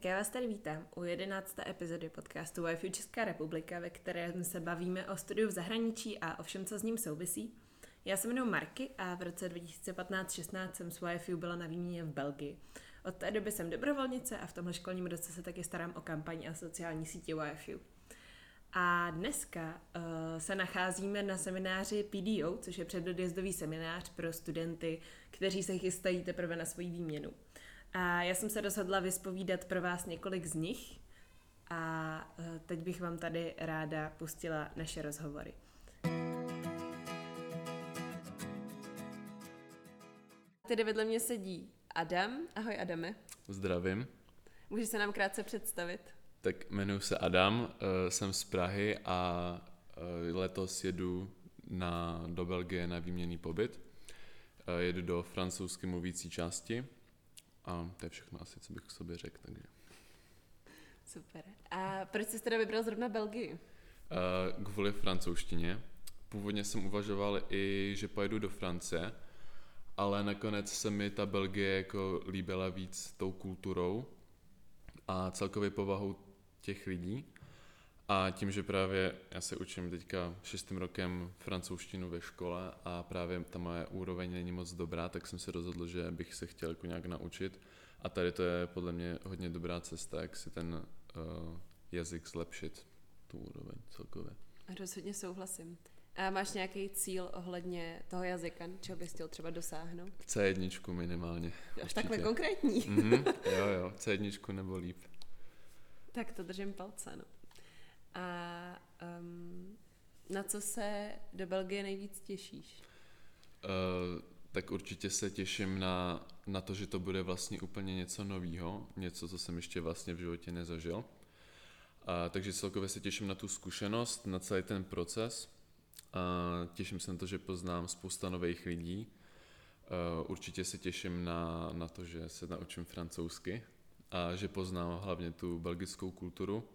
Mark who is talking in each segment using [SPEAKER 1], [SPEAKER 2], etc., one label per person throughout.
[SPEAKER 1] Tak já vás tady vítám u 11. epizody podcastu Wi-Fi Česká republika, ve kterém se bavíme o studiu v zahraničí a o všem, co s ním souvisí. Já se jmenuji Marky a v roce 2015-16 jsem s Wi-Fi byla na výměně v Belgii. Od té doby jsem dobrovolnice a v tomhle školním roce se taky starám o kampaň a sociální sítě Wi-Fi. A dneska uh, se nacházíme na semináři PDO, což je předodjezdový seminář pro studenty, kteří se chystají teprve na svoji výměnu. A já jsem se rozhodla vyspovídat pro vás několik z nich a uh, teď bych vám tady ráda pustila naše rozhovory. Tady vedle mě sedí Adam. Ahoj Adame.
[SPEAKER 2] Zdravím.
[SPEAKER 1] Můžeš se nám krátce představit?
[SPEAKER 2] Tak jmenuji se Adam, eh, jsem z Prahy a eh, letos jedu na, do Belgie na výměný pobyt. Eh, jedu do francouzsky mluvící části a to je všechno asi, co bych k sobě řekl. Takže.
[SPEAKER 1] Super. A proč jsi teda vybral zrovna Belgii?
[SPEAKER 2] Kvůli francouzštině. Původně jsem uvažoval i, že pojedu do Francie, ale nakonec se mi ta Belgie jako líbila víc tou kulturou a celkově povahou těch lidí. A tím, že právě já se učím teďka šestým rokem francouzštinu ve škole a právě ta moje úroveň není moc dobrá, tak jsem se rozhodl, že bych se chtěl jako nějak naučit. A tady to je podle mě hodně dobrá cesta, jak si ten uh, jazyk zlepšit, tu úroveň celkově.
[SPEAKER 1] Rozhodně souhlasím. A máš nějaký cíl ohledně toho jazyka, čeho bys chtěl třeba dosáhnout?
[SPEAKER 2] C1 minimálně.
[SPEAKER 1] Až takhle konkrétní.
[SPEAKER 2] mm-hmm, jo, jo, C1 nebo líp.
[SPEAKER 1] Tak to držím palce, no. A um, na co se do Belgie nejvíc těšíš?
[SPEAKER 2] Uh, tak určitě se těším na, na to, že to bude vlastně úplně něco nového, něco, co jsem ještě vlastně v životě nezažil. A, takže celkově se těším na tu zkušenost, na celý ten proces. A těším se na to, že poznám spousta nových lidí. Uh, určitě se těším na, na to, že se naučím francouzsky, a že poznám hlavně tu belgickou kulturu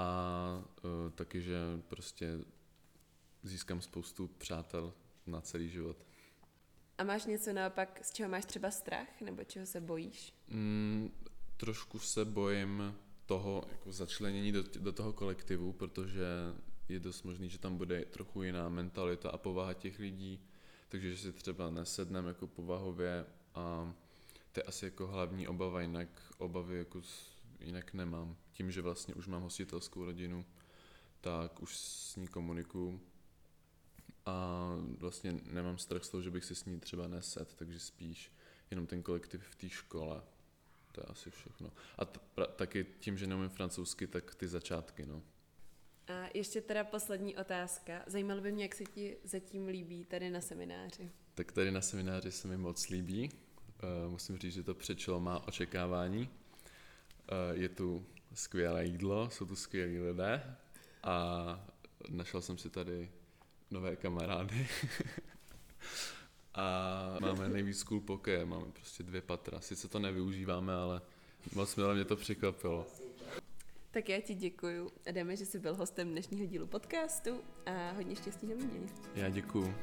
[SPEAKER 2] a uh, taky, že prostě získám spoustu přátel na celý život.
[SPEAKER 1] A máš něco naopak, z čeho máš třeba strach, nebo čeho se bojíš?
[SPEAKER 2] Mm, trošku se bojím toho jako začlenění do, do toho kolektivu, protože je dost možný, že tam bude trochu jiná mentalita a povaha těch lidí, takže že si třeba nesedneme jako povahově a to je asi jako hlavní obava, jinak obavy jako jinak nemám. Tím, že vlastně už mám hostitelskou rodinu, tak už s ní komunikuju a vlastně nemám strach z toho, že bych si s ní třeba neset, takže spíš jenom ten kolektiv v té škole. To je asi všechno. A t- pra- taky tím, že neumím francouzsky, tak ty začátky, no.
[SPEAKER 1] A ještě teda poslední otázka. Zajímalo by mě, jak se ti zatím líbí tady na semináři.
[SPEAKER 2] Tak tady na semináři se mi moc líbí. Uh, musím říct, že to přečilo má očekávání. Uh, je tu skvělé jídlo, jsou tu skvělí lidé a našel jsem si tady nové kamarády. a máme nejvíc cool poké, máme prostě dvě patra. Sice to nevyužíváme, ale moc milé mě to překvapilo.
[SPEAKER 1] Tak já ti děkuju. Jdeme, že jsi byl hostem dnešního dílu podcastu a hodně štěstí na výměně.
[SPEAKER 2] Já děkuju.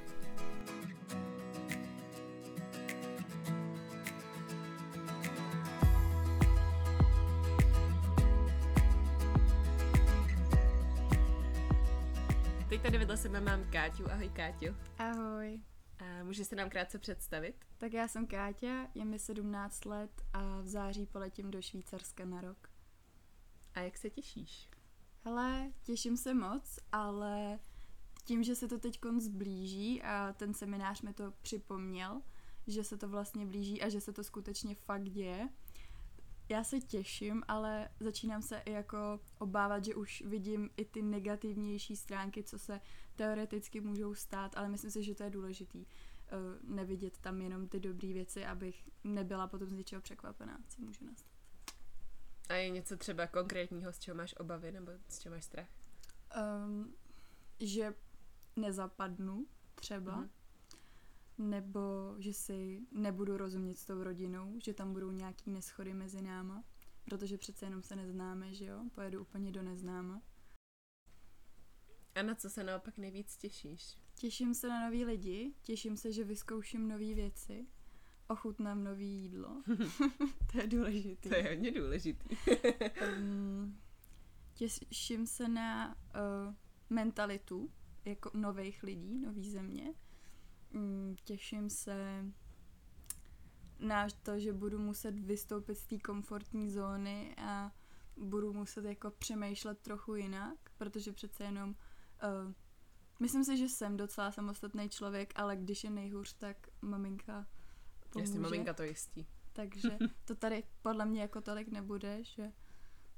[SPEAKER 1] Káťu. Ahoj Káťu.
[SPEAKER 3] Ahoj.
[SPEAKER 1] A můžeš se nám krátce představit?
[SPEAKER 3] Tak já jsem Káťa, je mi 17 let a v září poletím do Švýcarska na rok.
[SPEAKER 1] A jak se těšíš?
[SPEAKER 3] Hele, těším se moc, ale tím, že se to teď zblíží a ten seminář mi to připomněl, že se to vlastně blíží a že se to skutečně fakt děje, já se těším, ale začínám se i jako obávat, že už vidím i ty negativnější stránky, co se teoreticky můžou stát, ale myslím si, že to je důležitý uh, nevidět tam jenom ty dobré věci, abych nebyla potom z něčeho překvapená, co může nastat.
[SPEAKER 1] A je něco třeba konkrétního, z čeho máš obavy nebo z čeho máš strach?
[SPEAKER 3] Um, že nezapadnu třeba. Mm-hmm nebo že si nebudu rozumět s tou rodinou, že tam budou nějaký neschody mezi náma, protože přece jenom se neznáme, že jo, pojedu úplně do neznáma.
[SPEAKER 1] A na co se naopak nejvíc těšíš?
[SPEAKER 3] Těším se na nový lidi, těším se, že vyzkouším nové věci ochutnám nový jídlo. to je důležitý.
[SPEAKER 1] To je hodně důležitý.
[SPEAKER 3] um, těším se na uh, mentalitu jako nových lidí, nový země. Um, těším se na to, že budu muset vystoupit z té komfortní zóny a budu muset jako přemýšlet trochu jinak, protože přece jenom uh, myslím si, že jsem docela samostatný člověk, ale když je nejhůř, tak maminka pomůže.
[SPEAKER 1] Jasně, maminka to jistí.
[SPEAKER 3] Takže to tady podle mě jako tolik nebude, že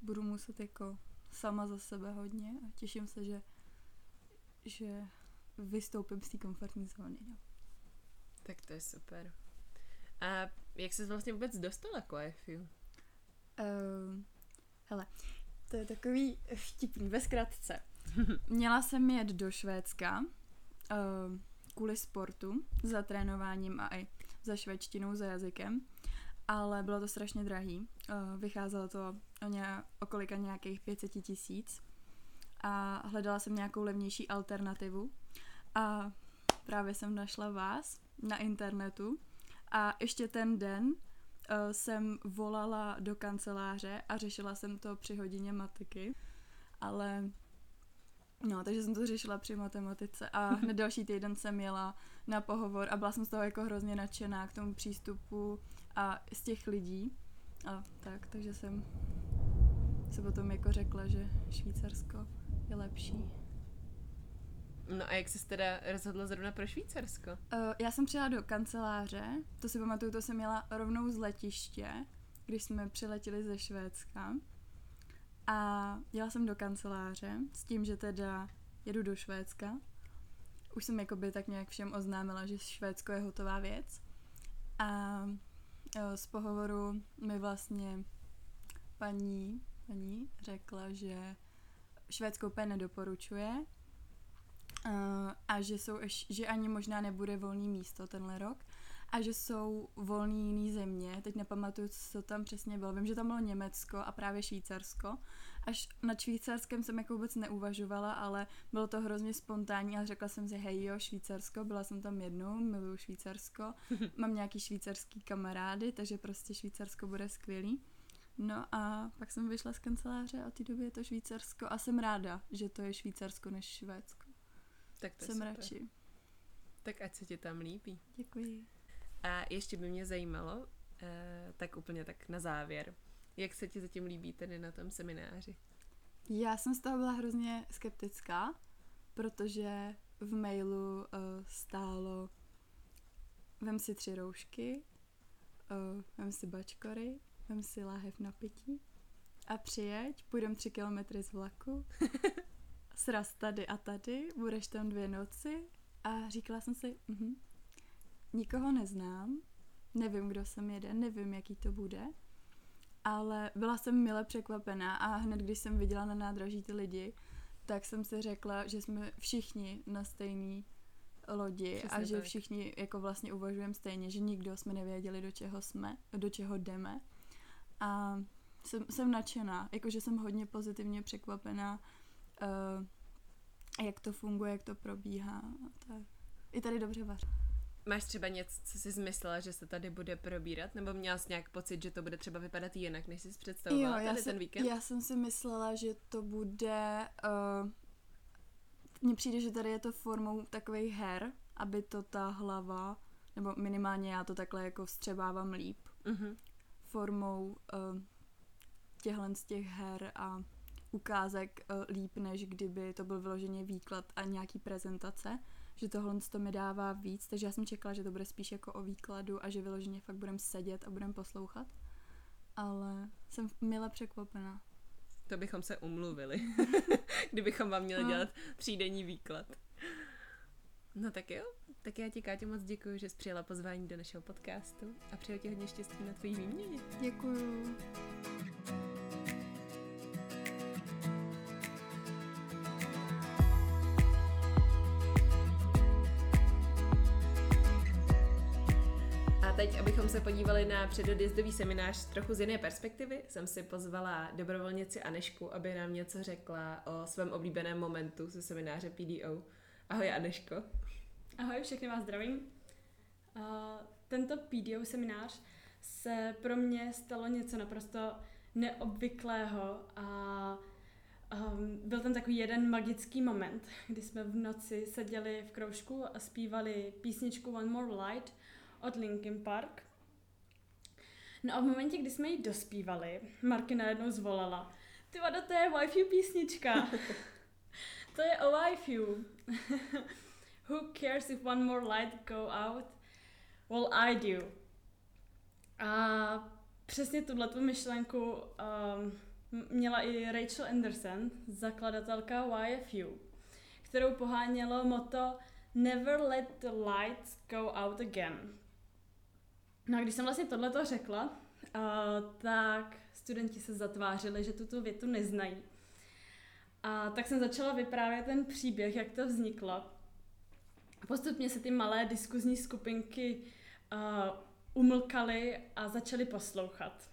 [SPEAKER 3] budu muset jako sama za sebe hodně a těším se, že, že vystoupím z té komfortní zóny. No.
[SPEAKER 1] Tak to je super. A jak jsi vlastně vůbec dostala k YFU? Uh,
[SPEAKER 3] hele, to je takový vtipný, ve zkratce. Měla jsem jet do Švédska uh, kvůli sportu, za trénováním a i za švédštinou, za jazykem, ale bylo to strašně drahý. Uh, vycházelo to o, ně, o kolika nějakých 500 tisíc a hledala jsem nějakou levnější alternativu a právě jsem našla vás na internetu a ještě ten den uh, jsem volala do kanceláře a řešila jsem to při hodině matiky, ale No, takže jsem to řešila při matematice a hned další týden jsem jela na pohovor a byla jsem z toho jako hrozně nadšená k tomu přístupu a z těch lidí. A tak, takže jsem se potom jako řekla, že Švýcarsko je lepší.
[SPEAKER 1] No a jak jsi teda rozhodla zrovna pro Švýcarsko?
[SPEAKER 3] Uh, já jsem přijela do kanceláře, to si pamatuju, to jsem měla rovnou z letiště, když jsme přiletěli ze Švédska. A jela jsem do kanceláře s tím, že teda jedu do Švédska. Už jsem jakoby tak nějak všem oznámila, že Švédsko je hotová věc. A e, z pohovoru mi vlastně paní, paní řekla, že Švédsko úplně nedoporučuje a že, jsou, že ani možná nebude volný místo tenhle rok a že jsou volný jiný země. Teď nepamatuju, co tam přesně bylo. Vím, že tam bylo Německo a právě Švýcarsko. Až nad Švýcarskem jsem jako vůbec neuvažovala, ale bylo to hrozně spontánní a řekla jsem si, hej jo, Švýcarsko, byla jsem tam jednou, miluju Švýcarsko, mám nějaký švýcarský kamarády, takže prostě Švýcarsko bude skvělý. No a pak jsem vyšla z kanceláře a od té doby je to Švýcarsko a jsem ráda, že to je Švýcarsko než Švédsko.
[SPEAKER 1] Tak to
[SPEAKER 3] jsem
[SPEAKER 1] super.
[SPEAKER 3] radši.
[SPEAKER 1] Tak ať se ti tam líbí.
[SPEAKER 3] Děkuji.
[SPEAKER 1] A ještě by mě zajímalo, eh, tak úplně tak na závěr, jak se ti zatím líbí tedy na tom semináři?
[SPEAKER 3] Já jsem z toho byla hrozně skeptická, protože v mailu uh, stálo vem si tři roušky, uh, vem si bačkory, vem si láhev na pití a přijeď, půjdem tři kilometry z vlaku, sraz tady a tady, budeš tam dvě noci a říkala jsem si, uh-huh, nikoho neznám, nevím, kdo sem jede, nevím, jaký to bude, ale byla jsem mile překvapená a hned, když jsem viděla na nádraží ty lidi, tak jsem si řekla, že jsme všichni na stejný lodi Přesně a že tak. všichni jako vlastně uvažujeme stejně, že nikdo jsme nevěděli, do čeho jsme, do čeho jdeme. A jsem, jsem nadšená, jakože jsem hodně pozitivně překvapená, uh, jak to funguje, jak to probíhá. Tak. I tady dobře vaří.
[SPEAKER 1] Máš třeba něco, co jsi zmyslela, že se tady bude probírat? Nebo měla jsi nějak pocit, že to bude třeba vypadat jinak, než jsi představovala jo, tady
[SPEAKER 3] jsem,
[SPEAKER 1] ten víkend?
[SPEAKER 3] Já jsem si myslela, že to bude... Uh, mně přijde, že tady je to formou takových her, aby to ta hlava, nebo minimálně já to takhle jako vstřebávám líp, uh-huh. formou uh, těchhle z těch her a ukázek uh, líp, než kdyby to byl vyloženě výklad a nějaký prezentace že tohle to mi dává víc, takže já jsem čekala, že to bude spíš jako o výkladu a že vyloženě fakt budem sedět a budem poslouchat. Ale jsem mile překvapená.
[SPEAKER 1] To bychom se umluvili, kdybychom vám měli no. dělat třídenní výklad. No tak jo, tak já ti, Káťo, moc děkuji, že jsi přijela pozvání do našeho podcastu a přeju ti hodně štěstí na tvojí výměně.
[SPEAKER 3] Děkuju.
[SPEAKER 1] Se podívali na předodjezdový seminář trochu z jiné perspektivy, jsem si pozvala dobrovolnici Anešku, aby nám něco řekla o svém oblíbeném momentu ze semináře PDO. Ahoj Aneško.
[SPEAKER 4] Ahoj, všechny vás zdravím. Uh, tento PDO seminář se pro mě stalo něco naprosto neobvyklého a um, byl tam takový jeden magický moment, kdy jsme v noci seděli v kroužku a zpívali písničku One More Light od Linkin Park. No a v momentě, kdy jsme ji dospívali, Marky najednou zvolala, ty vado, to je waifu písnička. to je o waifu. Who cares if one more light go out? Well, I do. A přesně tuhle tu myšlenku um, měla i Rachel Anderson, zakladatelka YFU, kterou pohánělo moto Never let the lights go out again. No a když jsem vlastně tohleto řekla, uh, tak studenti se zatvářili, že tuto větu neznají. A tak jsem začala vyprávět ten příběh, jak to vzniklo. Postupně se ty malé diskuzní skupinky uh, umlkaly a začaly poslouchat.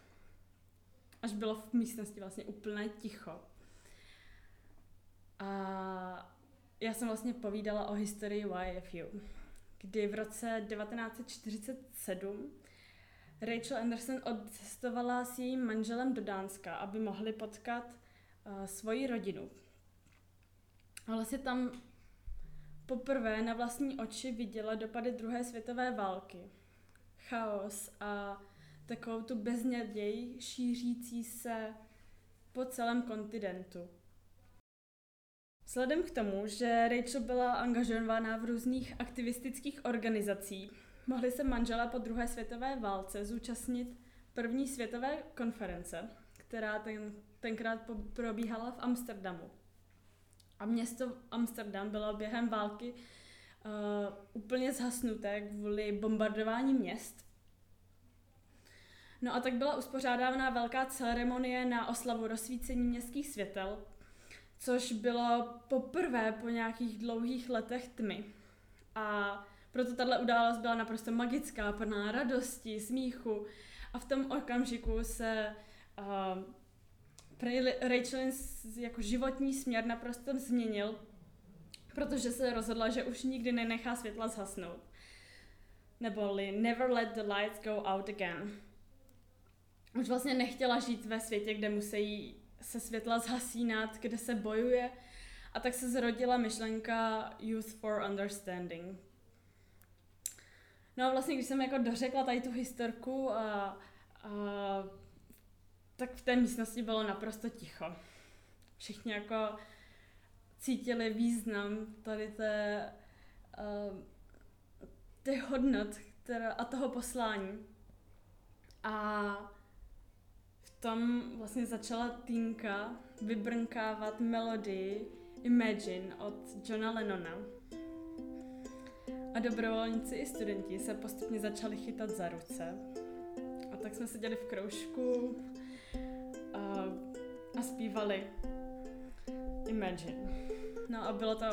[SPEAKER 4] Až bylo v místnosti vlastně úplně ticho. A já jsem vlastně povídala o historii YFU, kdy v roce 1947 Rachel Anderson odcestovala s jejím manželem do Dánska, aby mohli potkat uh, svoji rodinu. A vlastně tam poprvé na vlastní oči viděla dopady druhé světové války. Chaos a takovou tu bezněděj šířící se po celém kontinentu. Vzhledem k tomu, že Rachel byla angažována v různých aktivistických organizacích, mohli se manžela po druhé světové válce zúčastnit první světové konference, která ten, tenkrát probíhala v Amsterdamu. A město Amsterdam bylo během války uh, úplně zhasnuté kvůli bombardování měst. No a tak byla uspořádána velká ceremonie na oslavu rozsvícení městských světel, což bylo poprvé po nějakých dlouhých letech tmy. A proto tahle událost byla naprosto magická, plná radosti, smíchu a v tom okamžiku se uh, Rachelin jako životní směr naprosto změnil, protože se rozhodla, že už nikdy nenechá světla zhasnout. Neboli never let the lights go out again. Už vlastně nechtěla žít ve světě, kde musí se světla zhasínat, kde se bojuje. A tak se zrodila myšlenka Youth for Understanding. No a vlastně, když jsem jako dořekla tady tu historku a, a tak v té místnosti bylo naprosto ticho. Všichni jako cítili význam tady té, uh, ty hodnot která, a toho poslání. A v tom vlastně začala Týnka vybrnkávat melodii Imagine od Johna Lennona. A dobrovolníci i studenti se postupně začali chytat za ruce. A tak jsme seděli v kroužku a, a zpívali Imagine. No a bylo to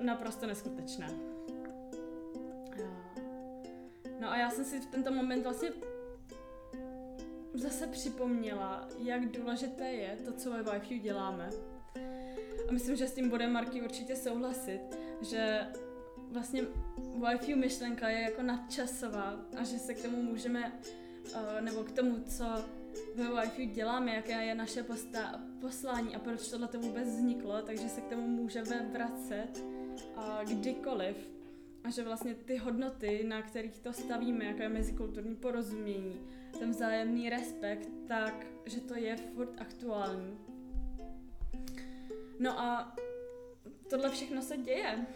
[SPEAKER 4] naprosto neskutečné. No a já jsem si v tento moment vlastně zase připomněla, jak důležité je to, co ve Wi-Fi děláme. A myslím, že s tím bude Marky určitě souhlasit, že vlastně Wi-Fi myšlenka je jako nadčasová a že se k tomu můžeme, uh, nebo k tomu, co ve Wi-Fi děláme, jaké je naše posta- poslání a proč tohle to vůbec vzniklo, takže se k tomu můžeme vracet kdykoliv. A že vlastně ty hodnoty, na kterých to stavíme, jako je mezikulturní porozumění, ten vzájemný respekt, tak, že to je furt aktuální. No a tohle všechno se děje.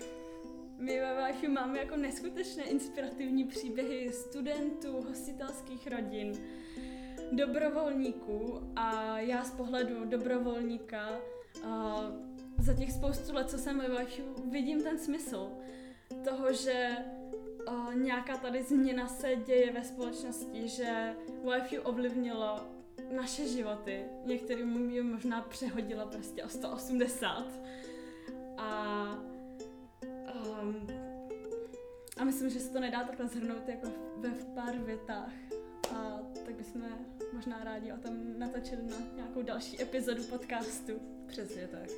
[SPEAKER 4] My ve Váchu máme jako neskutečné inspirativní příběhy studentů, hostitelských rodin, dobrovolníků a já z pohledu dobrovolníka a za těch spoustu let, co jsem ve Váchu, vidím ten smysl toho, že a nějaká tady změna se děje ve společnosti, že Wi-Fi ovlivnilo naše životy. Některým je možná přehodila prostě o 180. A, um, a myslím, že se to nedá takhle zhrnout jako ve v pár větách. a tak bychom možná rádi o tom natočili na nějakou další epizodu podcastu.
[SPEAKER 1] Přesně tak.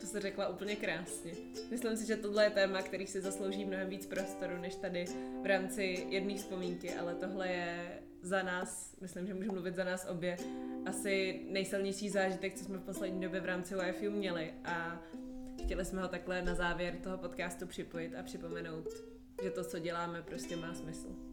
[SPEAKER 1] To se řekla úplně krásně. Myslím si, že tohle je téma, který si zaslouží mnohem víc prostoru, než tady v rámci jedné vzpomínky, ale tohle je za nás, myslím, že můžu mluvit za nás obě, asi nejsilnější zážitek, co jsme v poslední době v rámci YFU měli a chtěli jsme ho takhle na závěr toho podcastu připojit a připomenout, že to, co děláme, prostě má smysl.